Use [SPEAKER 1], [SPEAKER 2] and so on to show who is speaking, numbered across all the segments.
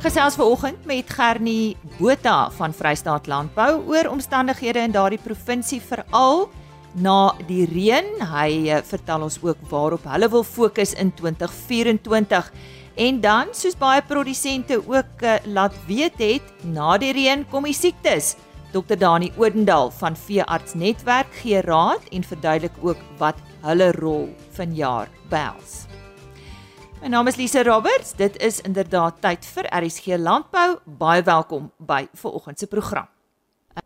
[SPEAKER 1] Ek gesels ver oggend met Gernie Botha van Vrystaat Landbou oor omstandighede in daardie provinsie veral na die reën. Hy uh, vertel ons ook waarop hulle wil fokus in 2024. En dan, soos baie produsente ook uh, laat weet het, na die reën kom die siektes. Dr Dani Odendaal van Veearts Netwerk gee raad en verduidelik ook wat hulle rol vanjaar behels. My naam is Lise Roberts. Dit is inderdaad tyd vir RSG Landbou. Baie welkom by vanoggend se program.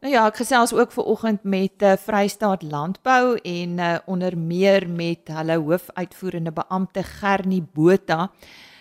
[SPEAKER 1] Nou ja, ek gesels ook vanoggend met uh, Vrystaat Landbou en uh, onder meer met hulle hoofuitvoerende beampte Gernie Botha.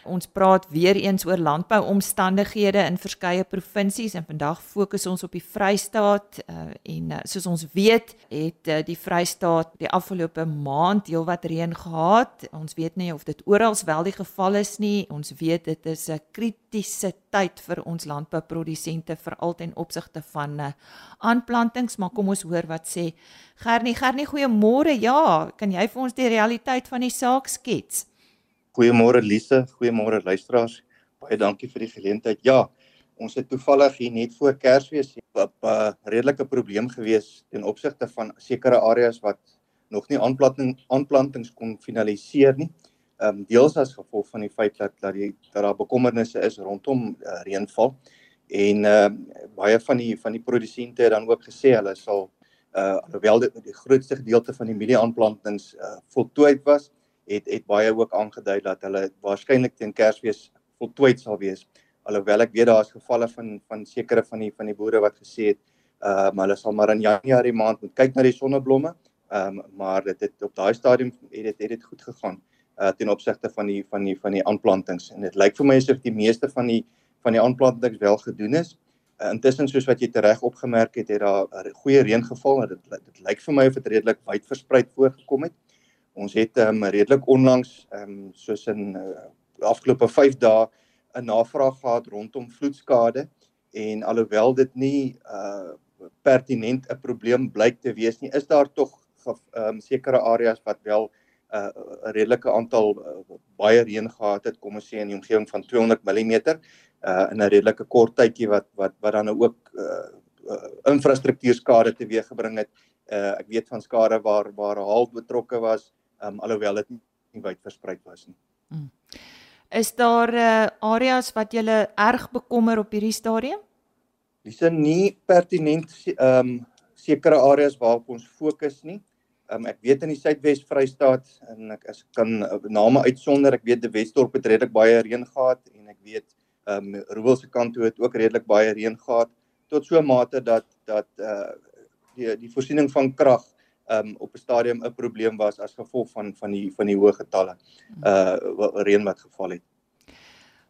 [SPEAKER 1] Ons praat weer eens oor landbouomstandighede in verskeie provinsies en vandag fokus ons op die Vrystaat uh, en uh, soos ons weet het uh, die Vrystaat die afgelope maand heelwat reën gehad. Ons weet nie of dit oral wel die geval is nie. Ons weet dit is 'n kritiese tyd vir ons landbouprodusente veral ten opsigte van uh, aanplantings, maar kom ons hoor wat sê Gernie. Gernie, goeiemôre. Ja, kan jy vir ons die realiteit van die saak skets?
[SPEAKER 2] Goeiemôre Lise, goeiemôre luisteraars. Baie dankie vir die geleentheid. Ja, ons het toevallig hier net voor Kersfees 'n redelike probleem gewees ten opsigte van sekere areas wat nog nie aanplanting aanplantings kon finaliseer nie. Ehm um, deels as gevolg van die feit dat dat die dat daar bekommernisse is rondom uh, reënval en ehm uh, baie van die van die produsente het dan ook gesê hulle sal uh alhoewel die, die grootste gedeelte van die mielieaanplantings uh voltooi was, het het baie ook aangedui dat hulle waarskynlik teen Kersfees voltooi sal wees. Alhoewel ek weet daar is gevalle van van sekere van die van die boere wat gesê het ehm uh, hulle sal maar in Januarie maand moet kyk na die sonneblomme. Ehm um, maar dit het op daai stadium het dit het dit goed gegaan uh ten opsigte van die van die van die aanplantings en dit lyk vir my asof die meeste van die van die aanplantings wel gedoen is. Uh, intussen soos wat jy tereg opgemerk het, het daar 'n goeie reën geval en dit dit lyk vir my of dit redelik wyd versprei voorgekom het. Ons het um, redelik onlangs ehm um, soos in uh, afgelope 5 dae 'n navraag gehad rondom vloedskade. En alhoewel dit nie uh pertinent 'n probleem blyk te wees nie, is daar tog ehm um, sekere areas wat wel 'n uh, redelike aantal uh, baie reën gehad het, kom ons sê in die omgewing van 200 mm uh in 'n redelike kort tydjie wat wat wat dan ook uh, uh infrastruktuurskade teweeggebring het. Uh ek weet van skade waar waar haal betrokke was um, alhoewel dit nie wyd versprei was nie. Hmm.
[SPEAKER 1] Is daar uh, areas wat julle erg bekommer op hierdie stadium?
[SPEAKER 2] Dis nie pertinent ehm um, sekere areas waarop ons fokus nie. Um, ek weet in die Suidwes Vrystaat en ek as kan uh, name uitsonder, ek weet die Wesdorp het redelik baie reën gehad en ek weet ehm um, Roewel se kant toe het ook redelik baie reën gehad tot so 'n mate dat dat uh die die voorsiening van krag um op 'n stadium 'n probleem was as gevolg van van die van die hoë getalle uh reën wat geval het.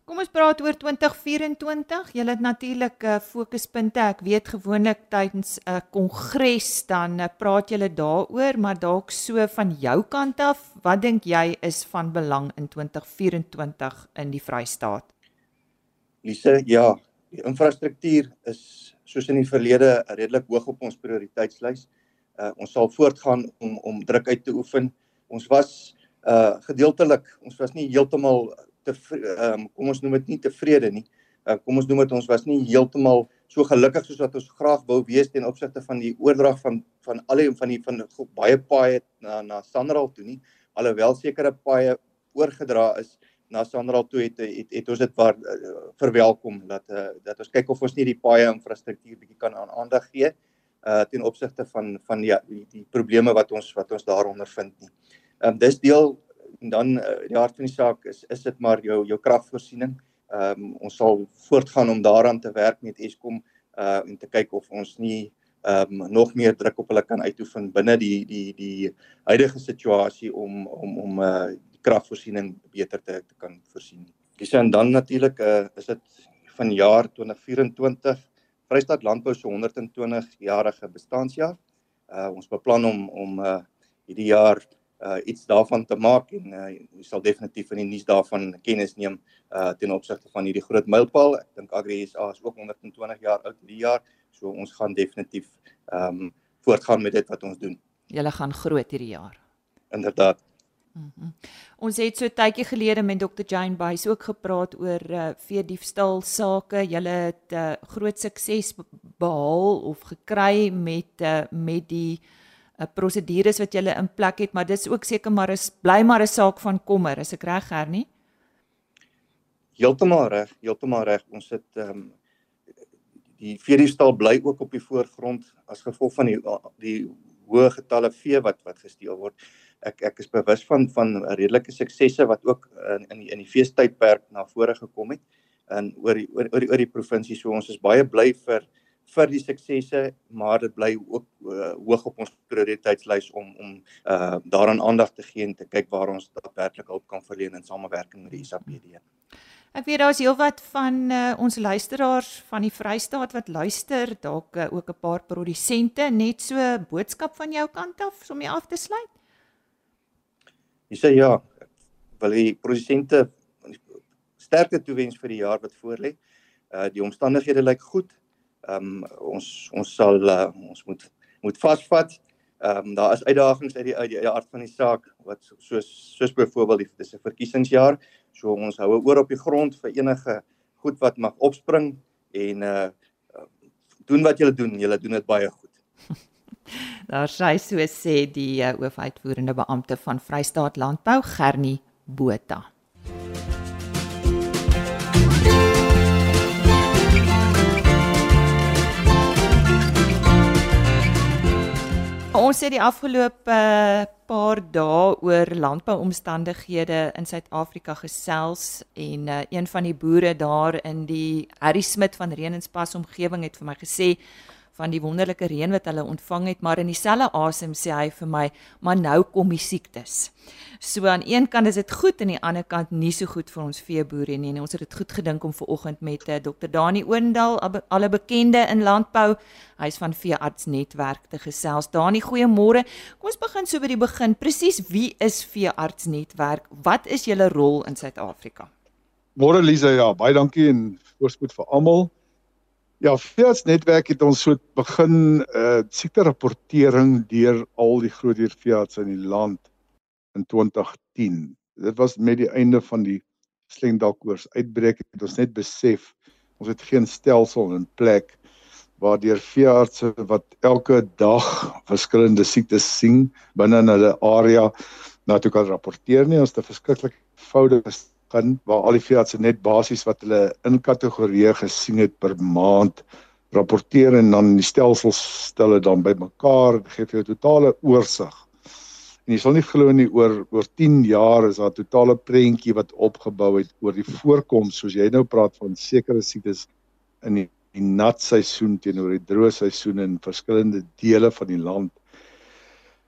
[SPEAKER 1] Kom ons praat oor 2024. Jy het natuurlik 'n uh, fokuspunte. Ek weet gewoonlik tydens 'n uh, kongres dan uh, praat julle daaroor, maar dalk so van jou kant af, wat dink jy is van belang in 2024 in die Vrystaat?
[SPEAKER 2] Lise, ja, die infrastruktuur is soos in die verlede redelik hoog op ons prioriteitslys uh, ons sal voortgaan om om druk uit te oefen. Ons was uh gedeeltelik, ons was nie heeltemal te um, kom ons noem dit nie tevrede nie. Uh, kom ons noem dit ons was nie heeltemal so gelukkig soos wat ons graag wou wees ten opsigte van die oordrag van van al die van die van die, baie paaie na na Sanral toe nie. Alhoewel sekere paaie oorgedra is na Sanral toe het het, het ons dit waar uh, verwelkom dat uh, dat ons kyk of ons nie die paaie infrastruktuur bietjie kan aan aandag gee uh ten opsigte van van die die, die probleme wat ons wat ons daaronder vind nie. Ehm um, dis deel en dan uh, die hart van die saak is is dit maar jou jou kragvoorsiening. Ehm um, ons sal voortgaan om daaraan te werk met Eskom uh en te kyk of ons nie ehm um, nog meer druk op hulle kan uitoefen binne die die die huidige situasie om om om uh die kragvoorsiening beter te te kan voorsien. Dis en dan natuurlik uh is dit van jaar 2024 Vrystaat Landbou se 120 jarige bestaanjaar. Uh ons beplan om om uh hierdie jaar uh iets daarvan te maak en uh jy sal definitief in die nuus daarvan kennis neem uh ten opsigte van hierdie groot mylpaal. Ek dink Agri SA is ook 120 jaar oud hierdie jaar, so ons gaan definitief um voortgaan met dit wat ons doen.
[SPEAKER 1] Julle gaan groot hierdie jaar.
[SPEAKER 2] Inderdaad.
[SPEAKER 1] Mm -hmm. Ons het so tydjie gelede met Dr Jane Buys ook gepraat oor uh, vee diefstal sake. Julle het uh, groot sukses behaal of gekry met uh, met die uh, prosedures wat julle in plek het, maar dis ook seker maar is bly maar 'n saak van kommer, is ek reg Hernie?
[SPEAKER 2] Heeltemal reg, heeltemal reg. Ons het um, die vee diefstal bly ook op die voorgrond as gevolg van die die hoë getalle vee wat wat gesteel word ek ek is bewus van van redelike suksesse wat ook in in die, in die feestydperk na vore gekom het in oor die oor, oor die oor die provinsie so ons is baie bly vir vir die suksesse maar dit bly ook uh, hoog op ons prioriteitslys om om uh, daaraan aandag te gee en te kyk waar ons daadwerklik hulp kan verleen in samewerking met die SAPD.
[SPEAKER 1] Ek weet daar's heelwat van uh, ons luisteraars van die Vrystaat wat luister, dalk uh, ook 'n paar produsente, net so boodskap van jou kant af om jy af te sluit.
[SPEAKER 2] Jy sê ja, wil die produsente sterkte toewens vir die jaar wat voorlê. Uh die omstandighede lyk goed. Ehm um, ons ons sal uh, ons moet moet vasvat. Ehm um, daar is uitdagings uit die uit die, die aard van die saak wat soos soos byvoorbeeld dis 'n verkiesingsjaar. So ons hou oor op die grond vir enige goed wat mag opspring en uh doen wat julle doen. Julle doen dit baie goed.
[SPEAKER 1] Daar sê so sê die uh, hoofuitvoerende beampte van Vrystaat Landbou Gernie Botha. Ons het die afgelope uh, paar dae oor landbouomstandighede in Suid-Afrika gesels en uh, een van die boere daar in die Harry Smit van Renenspas omgewing het vir my gesê van die wonderlike reën wat hulle ontvang het, maar in dieselfde asem sê hy vir my, maar nou kom die siektes. So aan een kant is dit goed en aan die ander kant nie so goed vir ons veeboere nie. En ons het dit goed gedink om ver oggend met uh, eh, Dr. Dani Oendal, alle bekende in landbou, hy's van Veearts Netwerk te gesels. Dani, goeiemôre. Kom ons begin so by die begin. Presies wie is Veearts Netwerk? Wat is julle rol in Suid-Afrika?
[SPEAKER 3] Môre Lisa, ja, baie dankie en voorspoed vir almal. Ja, Fiats netwerk het ons so begin uh siekte rapportering deur al die groot dier Fiats in die land in 2010. Dit was met die einde van die slengdalkoors uitbreek het ons net besef ons het geen stelsel in plek waardeur veeartse wat elke dag verskillende siektes sien binne hulle area na toe kan rapporteer nie ons het 'n verskriklik foute begin waar al die veeartse net basies wat hulle in kategorieë gesien het per maand rapporteer en dan die stelsels stel dit dan bymekaar en gee vir jou totale oorsig. En jy sal nie glo nie oor oor 10 jaar is daar 'n totale prentjie wat opgebou het oor die voorkoms soos jy nou praat van sekere siektes in die, die nat seisoen teenoor die droë seisoen in verskillende dele van die land.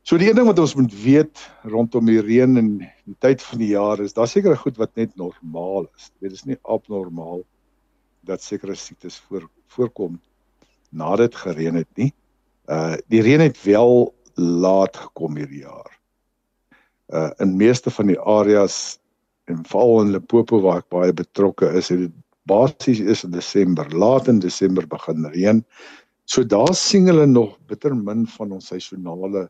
[SPEAKER 3] So die een ding wat ons moet weet rondom die reën en die tyd van die jaar is daar sekere goed wat net normaal is. Dit is nie abnormaal dat sekere siektes voor voorkom nadat dit gereën het nie. Uh die reën het wel laat gekom hierdie jaar. Uh in meeste van die areas en veral in Limpopo waar ek baie betrokke is, het dit basies is in Desember, laat in Desember begin reën. So daar sien hulle nog bitter min van ons seisonale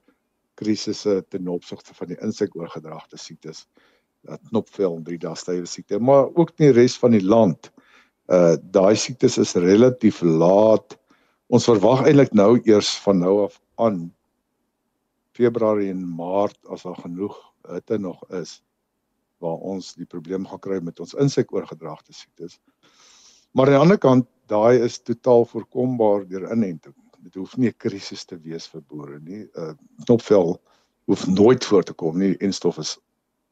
[SPEAKER 3] krisisse ten opsigte van die insekoorgedragte siektes dat knopvel en drie dae stywe siekte maar ook nie res van die land. Uh daai siektes is relatief laat. Ons verwag eintlik nou eers van nou af aan Februarie en Maart as daar genoeg hitte nog is waar ons die probleem gaan kry met ons insekoorgedragte siektes. Maar aan die ander kant, daai is totaal voorkombaar deur inenting dit hoef nie 'n krisis te wees vir boere nie. 'n uh, Knopvel hoef nooit voor te kom nie en stof is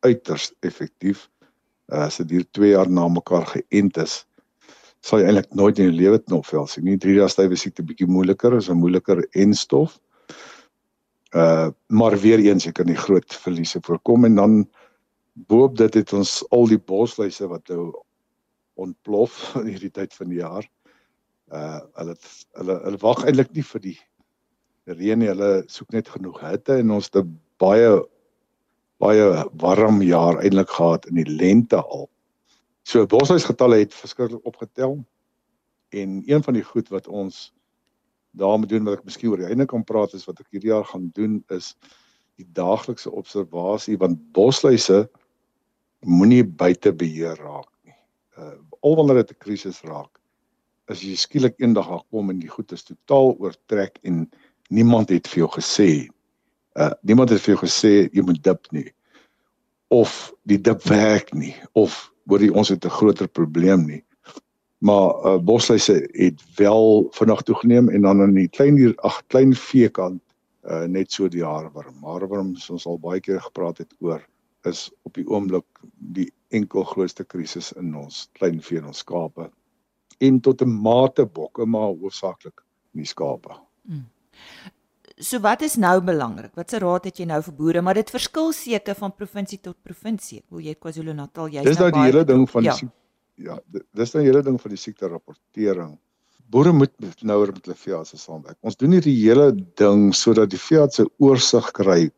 [SPEAKER 3] uiters effektief. Uh, as dit hier 2 jaar na mekaar geënt is, sal jy eintlik nooit in jou lewe knopvel sien nie. 3 dae stywe siekte bietjie moeiliker, is 'n moeiliker en stof. Uh maar weer eens jy kan die groot verliese voorkom en dan boop dit het ons al die bosluise wat nou ontplof in hierdie tyd van die jaar uh hulle hulle hulle wag eintlik nie vir die reën nie. Hulle soek net genoeg hitte en ons het 'n baie baie warm jaar eintlik gehad in die lente al. So boshuisgetalle het verskriklik opgetel. En een van die goed wat ons daarmee doen wat ek miskien oor die einde kan praat is wat ek hierdie jaar gaan doen is die daaglikse observasie want bosluise moenie buite beheer raak nie. Uh al wanneer dit 'n krisis raak, as jy skielik eendag daar kom en die goed is totaal oortrek en niemand het vir jou gesê uh niemand het vir jou gesê jy moet dip nie of die dip werk nie of hoor jy ons het 'n groter probleem nie maar uh, bosluise het wel vinnig toegeneem en dan aan die klein hier ag klein veekant uh, net so die haarworm. Haarworm ons al baie keer gepraat het oor is op die oomblik die enkel grootste krisis in ons klein vee en ons skape en tot 'n mate bokke maar hoofsaaklik nie skape. Hmm.
[SPEAKER 1] So wat is nou belangrik? Watse raad het jy nou vir boere? Maar dit verskil seker van provinsie tot provinsie. Hoe jy KwaZulu-Natal jy's
[SPEAKER 3] nou baie Dis nou die hele ding van ja. die ja, dis nou 'n hele ding van die siekte rapportering. Boere moet nouer met hulle veeartse saamwerk. Ons doen hierdie hele ding sodat die veearts se oorsig kry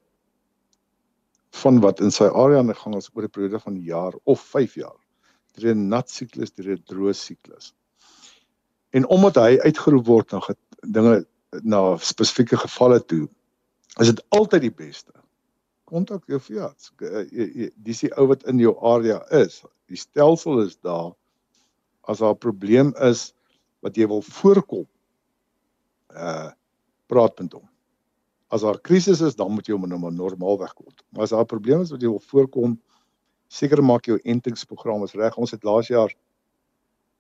[SPEAKER 3] van wat in sy area aan die gang is oor 'n periode van 'n jaar of 5 jaar. Drie nat siklus, drie droë siklus. En omdat hy uitgeroep word na dinge na spesifieke gevalle toe, is dit altyd die beste. Kontak jou veearts. Dis die ou wat in jou area is. Die stelsel is daar. As daar 'n probleem is wat jy wil voorkom uh praat met hom. As daar krisis is dan moet jy hom nou maar normaal wegkom maar as daar 'n probleem is wat jy wil voorkom seker maak jou entingsprogram is reg. Ons het laas jaar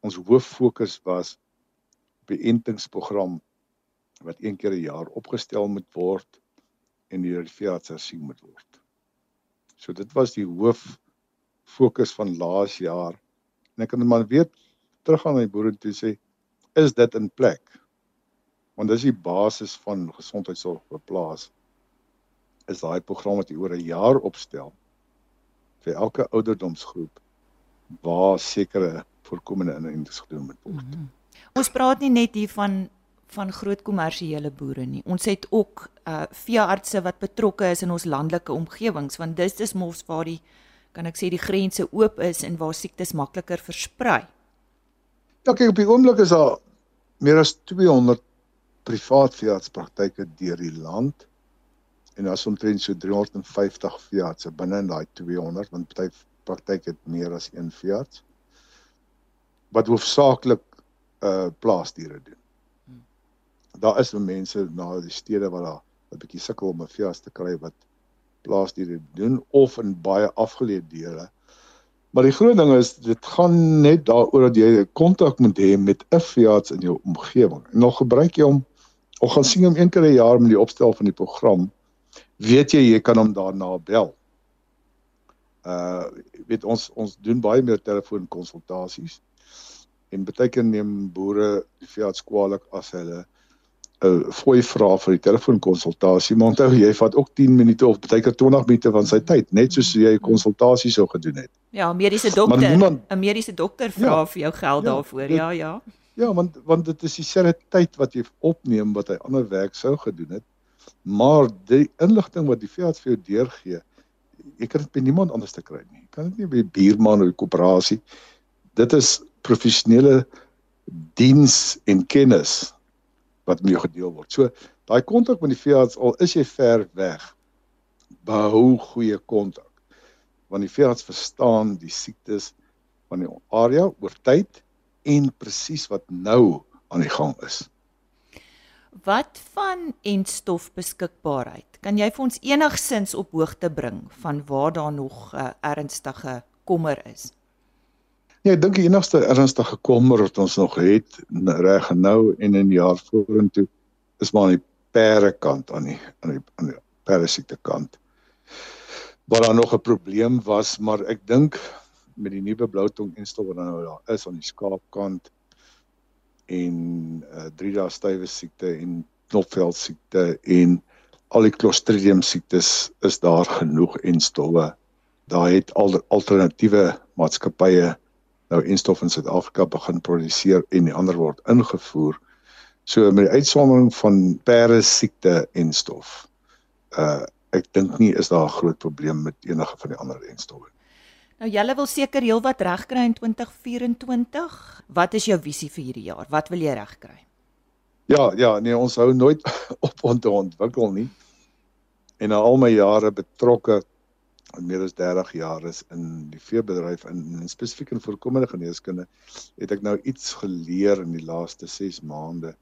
[SPEAKER 3] ons hoof fokus was op die entingsprogram wat een keer 'n jaar opgestel moet word en die RVA se sien moet word. So dit was die hoof fokus van laas jaar. En ek kan maar weer teruggaan na die boere toe sê is dit in plek? Want dis die basis van gesondheidsorg op plaas. Is daai program wat jy oor 'n jaar opstel vir elke ouderdomsgroep waar sekere voorkomende inentings gedoen moet word. Mm -hmm.
[SPEAKER 1] Ons praat nie net hier van van groot kommersiële boere nie. Ons het ook uh veeartse wat betrokke is in ons landelike omgewings want dis dis mos waar die kan ek sê die grense oop is en waar siektes makliker versprei.
[SPEAKER 3] Ja, kyk op die oomblik is daar meer as 200 privaat veeartspraktyke deur die land en daar's omtrent so 350 veeartse binne in daai 200 want party praktyk het meer as een veearts wat hoofsaaklik uh plaasdiere doen. Hmm. Daar is mense na die stede waar daar 'n bietjie sukkel om 'n veearts te kry wat plaasdiere doen of in baie afgeleë dele. Maar die groot ding is dit gaan net daaroor dat jy kontak moet hê met 'n veearts in jou omgewing. En nog gebruik jy hom of gaan sien hom een keer 'n jaar met die opstel van die program, weet jy jy kan hom daarna bel. Uh weet ons ons doen baie meer telefoonkonsultasies. En baie keer neem boere die veearts kwaliek as hulle 'n fooi vra vir die telefoonkonsultasie, maar onthou jy vat ook 10 minute of baie keer 20 minute van sy tyd, net soos jy 'n konsultasie sou gedoen het.
[SPEAKER 1] Ja, mediese dokter, 'n mediese dokter vra ja, vir jou geld ja, daarvoor. Dit, ja, ja.
[SPEAKER 3] Ja, want want dit is dieselfde tyd wat jy opneem wat hy ander werk sou gedoen het. Maar die inligting wat die veearts vir jou deurgee, jy kan dit by niemand anders te kry nie. Jy kan dit nie by buurman of koöperasie. Dit is professionele diens en kennis wat mee gedeel word. So daai kontak met die veearts al is jy ver weg, behou goeie kontak. Want die veearts verstaan die siektes van die area oor tyd en presies wat nou aan die gang is.
[SPEAKER 1] Wat van entstof beskikbaarheid? Kan jy vir ons enigsins op hoogte bring van waar daar nog uh, ernstige kommer is?
[SPEAKER 3] Ja, ek dink die enigste ernstige kommer wat ons nog het reg nou en in die jaar vorentoe is maar aan die pere kant aan die aan die die pere siekte kant. Waar daar nog 'n probleem was, maar ek dink met die nuwe bloutong enstof wat nou daar is aan die skaapkant en uh, drie dae stywe siekte en knopveld siekte en al die clostridium siektes is daar genoeg enstowwe. Daar het al alternatiewe maatskappye nou enstof in Suid-Afrika begin produseer en die ander word ingevoer. So met die uitsondering van pere siekte enstof. Uh ek dink nie is daar 'n groot probleem met enige van die ander enstowwe.
[SPEAKER 1] Nou julle wil seker heelwat regkry in 2024. Wat is jou visie vir hierdie jaar? Wat wil jy regkry?
[SPEAKER 3] Ja, ja, nee, ons hou nooit op om te ontwikkel nie. en na al my jare betrokke meer as 30 jaar is in die veebedryf in, in spesifiek in voorkomende geneeskunde het ek nou iets geleer in die laaste 6 maande.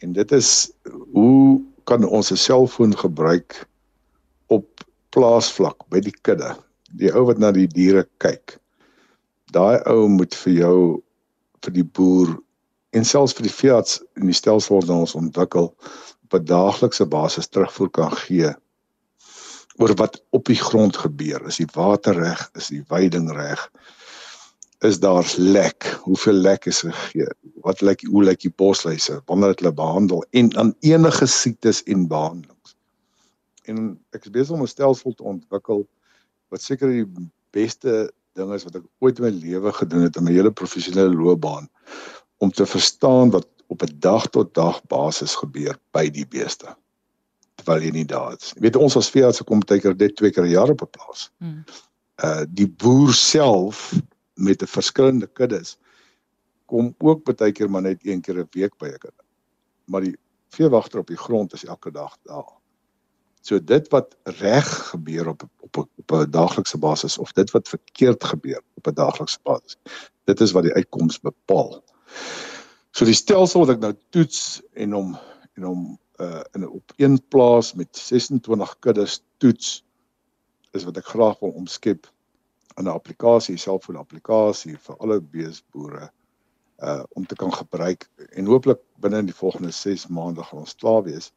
[SPEAKER 3] En dit is hoe kan ons 'n selfoon gebruik op plaasvlak by die kudde. Die ou wat na die diere kyk. Daai ou moet vir jou vir die boer en selfs vir die veearts in die stelsel wat ons ontwikkel op 'n daaglikse basis terugvoer kan gee oor wat op die grond gebeur. Is die water reg? Is die veiding reg? Is daar lek? Hoeveel lek is gegee? Wat lyk hoe lyk die bosluise? Wanneer het hulle behandel en aan enige siektes en behandelings. En ek is besig om 'n stelsel te ontwikkel wat seker die beste ding is wat ek ooit in my lewe gedoen het in my hele professionele loopbaan om te verstaan wat op 'n dag tot dag basis gebeur by die beeste terwyl jy nie daar is. Jy weet ons as veeartse kom baie keer dit twee keer 'n jaar op 'n plaas. Hmm. Uh die boer self met 'n verskillende kuddes kom ook baie keer maar net een keer 'n week by 'n kudde. Maar die veewagter op die grond is elke dag daar. So dit wat reg gebeur op op op 'n daaglikse basis of dit wat verkeerd gebeur op 'n daaglikse basis. Dit is wat die uitkoms bepaal. So die stelsel wat ek nou toets en hom en hom uh in op een plaas met 26 kuddes toets is wat ek graag wil omskep in 'n applikasie, selfoon applikasie vir alle beesboere uh om te kan gebruik en hooplik binne in die volgende 6 maande gaan ons klaar wees.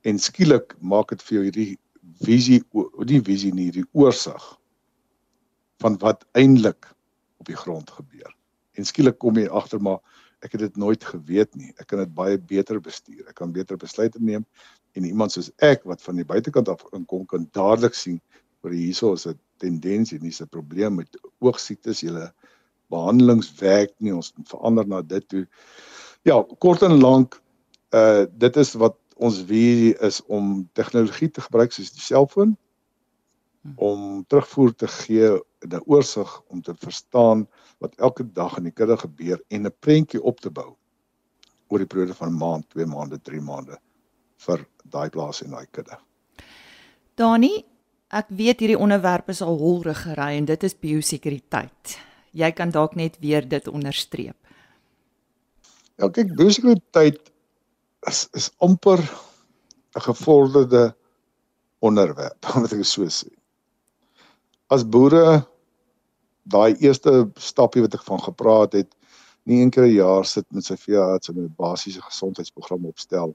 [SPEAKER 3] En skielik maak dit vir jou hierdie visie, die visie nie die oorsig van wat eintlik op die grond gebeur. En skielik kom jy agter maar ek het dit nooit geweet nie. Ek kan dit baie beter bestuur. Ek kan beter besluite neem en iemand soos ek wat van die buitekant af inkom kan dadelik sien oor hierso is 'n tendens en hier's 'n probleem met oogsiektes, julle behandelings werk nie. Ons moet verander na dit toe. Ja, kort en lank uh dit is wat ons visie is om tegnologie te gebruik soos die selfoon. Om terugvoer te gee 'n oorsig om te verstaan wat elke dag in die kudde gebeur en 'n prentjie op te bou oor die periode van 'n maand, 2 maande, 3 maande vir daai plaas en daai kudde.
[SPEAKER 1] Dani, ek weet hierdie onderwerp is al holrig gery en dit is biosekuriteit. Jy kan dalk net weer dit onderstreep.
[SPEAKER 3] Ja, kyk, biosekuriteit is is amper 'n gevorderde onderwerp, wat ek so sê. As boere daai eerste stappie wat ek van gepraat het, nie een keer 'n jaar sit met sy veearts en 'n basiese gesondheidsprogram opstel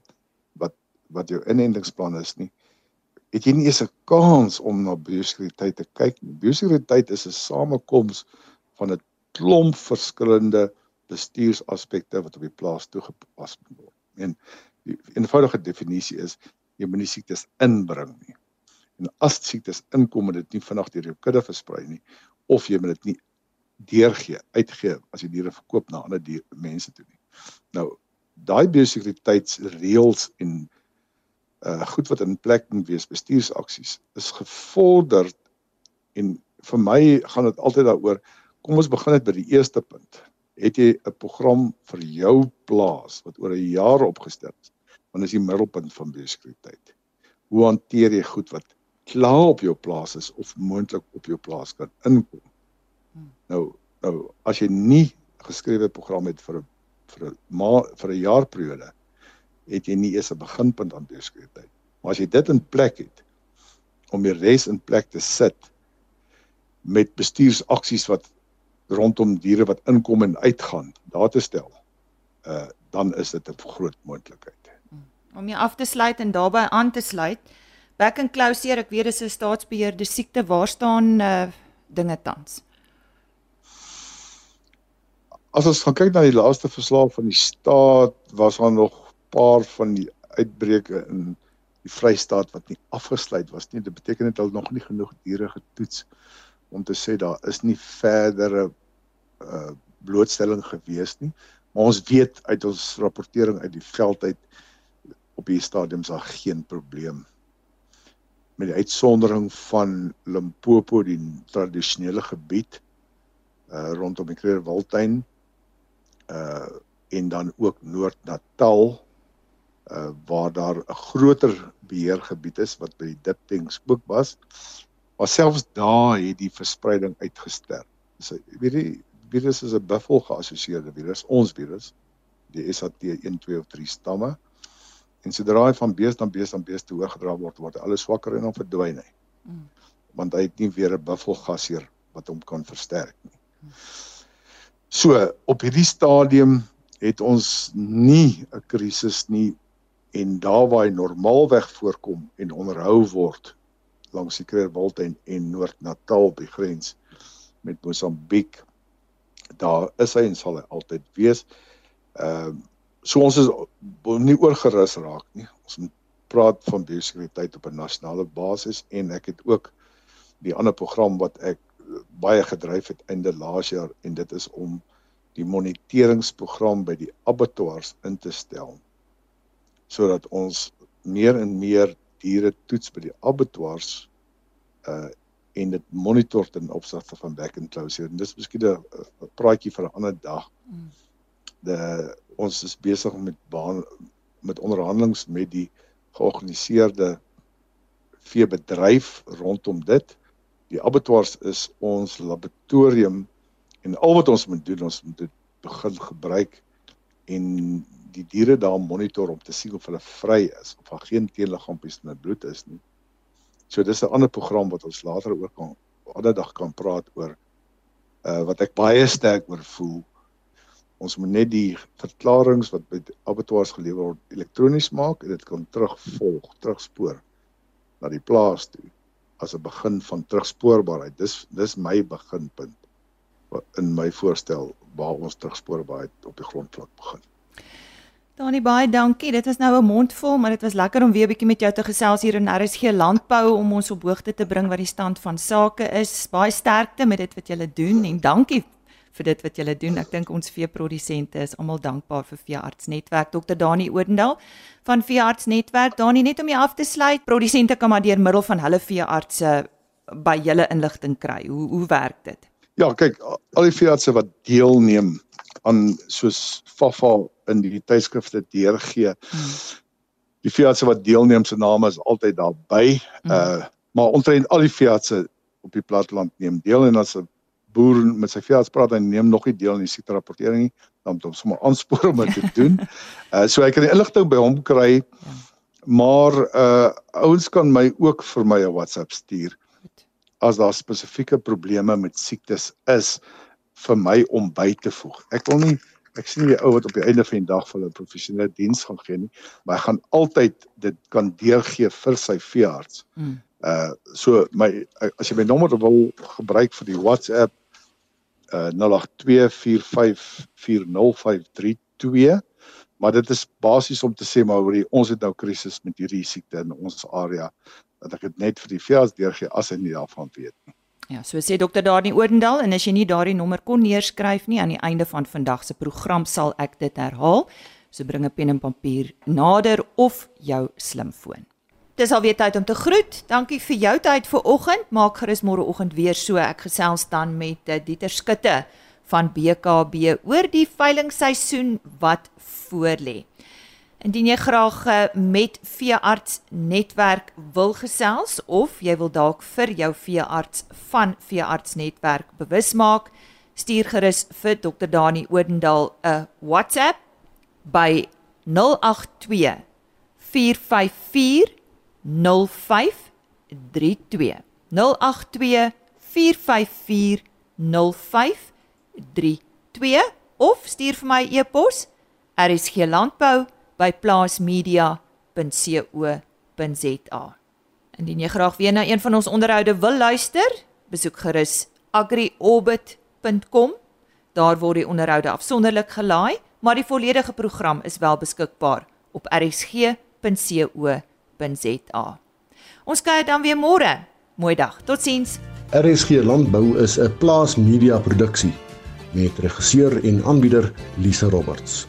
[SPEAKER 3] wat wat jou inentingsplan is nie. Het jy nie eens 'n kans om na biosekuriteit te kyk nie. Biosekuriteit is 'n samekoms van 'n klomp verskillende bestuursaspekte wat op die plaas toegepas word. En die eenvoudige definisie is jy moet nie siektes inbring nie. En as siektes inkom en dit nie vinnig deur jou kudde versprei nie, of jy moet dit nie deurgee, uitgee as jy diere verkoop na ander dier, mense toe nie. Nou, daai biosekuriteitsreëls en uh goed wat in plek moet wees, bestuursaksies is gevorder en vir my gaan dit altyd daaroor kom ons begin net by die eerste punt. Het jy 'n program vir jou plaas wat oor 'n jaar opgestel is? Want is die middelpunt van biosekuriteit. Hoe hanteer jy goed wat klaar op jou plaas is of moontlik op jou plaas kan inkom. Hmm. Nou nou as jy nie geskrewe program het vir 'n vir 'n ma vir 'n jaarperiode het jy nie eens 'n beginpunt aan beskryftyd. Maar as jy dit in plek het om die res in plek te sit met bestuursaksies wat rondom diere wat inkom en uitgaan daar te stel. Uh dan is dit 'n groot moontlikheid.
[SPEAKER 1] Hmm. Om jy af te sluit en daarbey aan te sluit, Back and closer, ek weet dis 'n staatsbeheerde siekte. Waar staan uh dinge tans?
[SPEAKER 3] As ons gaan kyk na die laaste verslag van die staat, was daar nog 'n paar van die uitbreke in die Vrystaat wat nie afgesluit was nie. Dit beteken net hulle nog nie genoeg diere getoets om te sê daar is nie verdere uh blootstelling gewees nie. Maar ons weet uit ons rapportering uit die veld uit op hierdie stadium is daar geen probleem met die uitsondering van Limpopo die tradisionele gebied uh rondom die Kreerwiltuin uh en dan ook Noord-Natal uh waar daar 'n groter beheergebied is wat by die diptanks ook was. Maar selfs daar het die verspreiding uitgesterf. So weet jy virus is 'n buffel geassosieerde virus, ons virus, die SAT1 2 of 3 stamme. En sodra hy van bees dan bees dan bees te oorgedra word, word hy alles swakker en dan verdwyn hy. Mm. Want hy het nie weer 'n buffelgas hier wat hom kan versterk nie. Mm. So op hierdie stadium het ons nie 'n krisis nie en daar waar hy normaalweg voorkom en onderhou word langs die Kreerwiltuin en Noord-Natal by grens met Mosambiek daar is hy en sal hy altyd wees. Ehm uh, so ons is nie oorgerus raak nie. Ons moet praat van biosekuriteit op 'n nasionale basis en ek het ook die ander program wat ek baie gedryf het einde laas jaar en dit is om die moniteringsprogram by die abattoirs in te stel sodat ons meer en meer diere toets by die abattoirs uh en dit monitor ten opsigte van back and closure. En dis miskien 'n praatjie vir 'n ander dag. Mm. Ons is besig met baan met onderhandelinge met die georganiseerde veebedryf rondom dit. Die abattoirs is ons laboratorium en al wat ons moet doen, ons moet dit begin gebruik en die diere daar monitor om te sien of hulle vry is of daar geen teenliggaampies in hulle bloed is nie. So dis 'n ander program wat ons later ook kan ander dag kan praat oor uh wat ek baie sterk oor voel. Ons moet net die verklaringe wat by abattoirs gelewer word elektronies maak en dit kan terugvolg, terugspoor na die plaas toe as 'n begin van terugspoorbaarheid. Dis dis my beginpunt in my voorstel waar ons terugspoorbaarheid op die grondvlak begin.
[SPEAKER 1] Dani baie dankie. Dit was nou 'n mondvol, maar dit was lekker om weer 'n bietjie met jou te gesels hier in RSG Landbou om ons op hoogte te bring wat die stand van sake is. Baie sterkte met dit wat julle doen en dankie vir dit wat julle doen. Ek dink ons veeprodusente is almal dankbaar vir Veearts Netwerk. Dr Dani Odendaal van Veearts Netwerk. Dani, net om jou af te sluit, produsente kan maar deur middel van hulle veeartse by julle inligting kry. Hoe hoe werk dit?
[SPEAKER 3] Ja, kyk, al die veeartse wat deelneem aan soos Fafa in die tydskrifte deurgee. Hmm. Die veeartse wat deelneem se name is altyd daarby. Hmm. Uh maar omtrent al die veeartse op die platteland neem deel en as 'n boer met sy veearts praat en neem nog nie deel in die siekte rapportering nie, dan moet ons sommer aanspoor om dit te doen. Uh so ek kan die inligting by hom kry. Maar uh ouens kan my ook vir my 'n WhatsApp stuur as daar spesifieke probleme met siektes is vir my om by te voeg. Ek wil nie ek sien die ou wat op die einde van die dag vir 'n professionele diens gaan gee nie, maar hy gaan altyd dit kan deurgee vir sy veearts. Mm. Uh so my as jy my nommer wil gebruik vir die WhatsApp uh 0824540532 maar dit is basies om te sê maar oor die ons het nou krisis met hierdie siekte in ons area dat ek dit net vir die veearts deurgee as hy nie daarvan weet nie.
[SPEAKER 1] Ja, so sê dokter Dani Oordendal en as jy nie daardie nommer kon neerskryf nie aan die einde van vandag se program sal ek dit herhaal. So bring 'n pen en papier nader of jou slimfoon. Dis alweer tyd om te groet. Dankie vir jou tyd vir oggend. Maak gerus môreoggend weer so. Ek gesels dan met eh, Dieter Skutte van BKB oor die veilingsseisoen wat voorlê. Indien jy graag eh, met veearts netwerk wil gesels of jy wil dalk vir jou veearts van veearts netwerk bewus maak, stuur gerus vir Dr Dani Odendaal 'n WhatsApp by 082 454 0532 082 454 0532 of stuur vir my e-pos rsglandbou by plaasmedia.co.za. Indien jy graag weer na een van ons onderhoude wil luister, besoek gerus agriorbit.com. Daar word die onderhoude afsonderlik gelaai, maar die volledige program is wel beskikbaar op rsg.co.za. Ons kyk dan weer môre. Mooi dag. Totsiens.
[SPEAKER 4] RSG Landbou is 'n plaasmedia produksie met regisseur en aanbieder Lisa Roberts.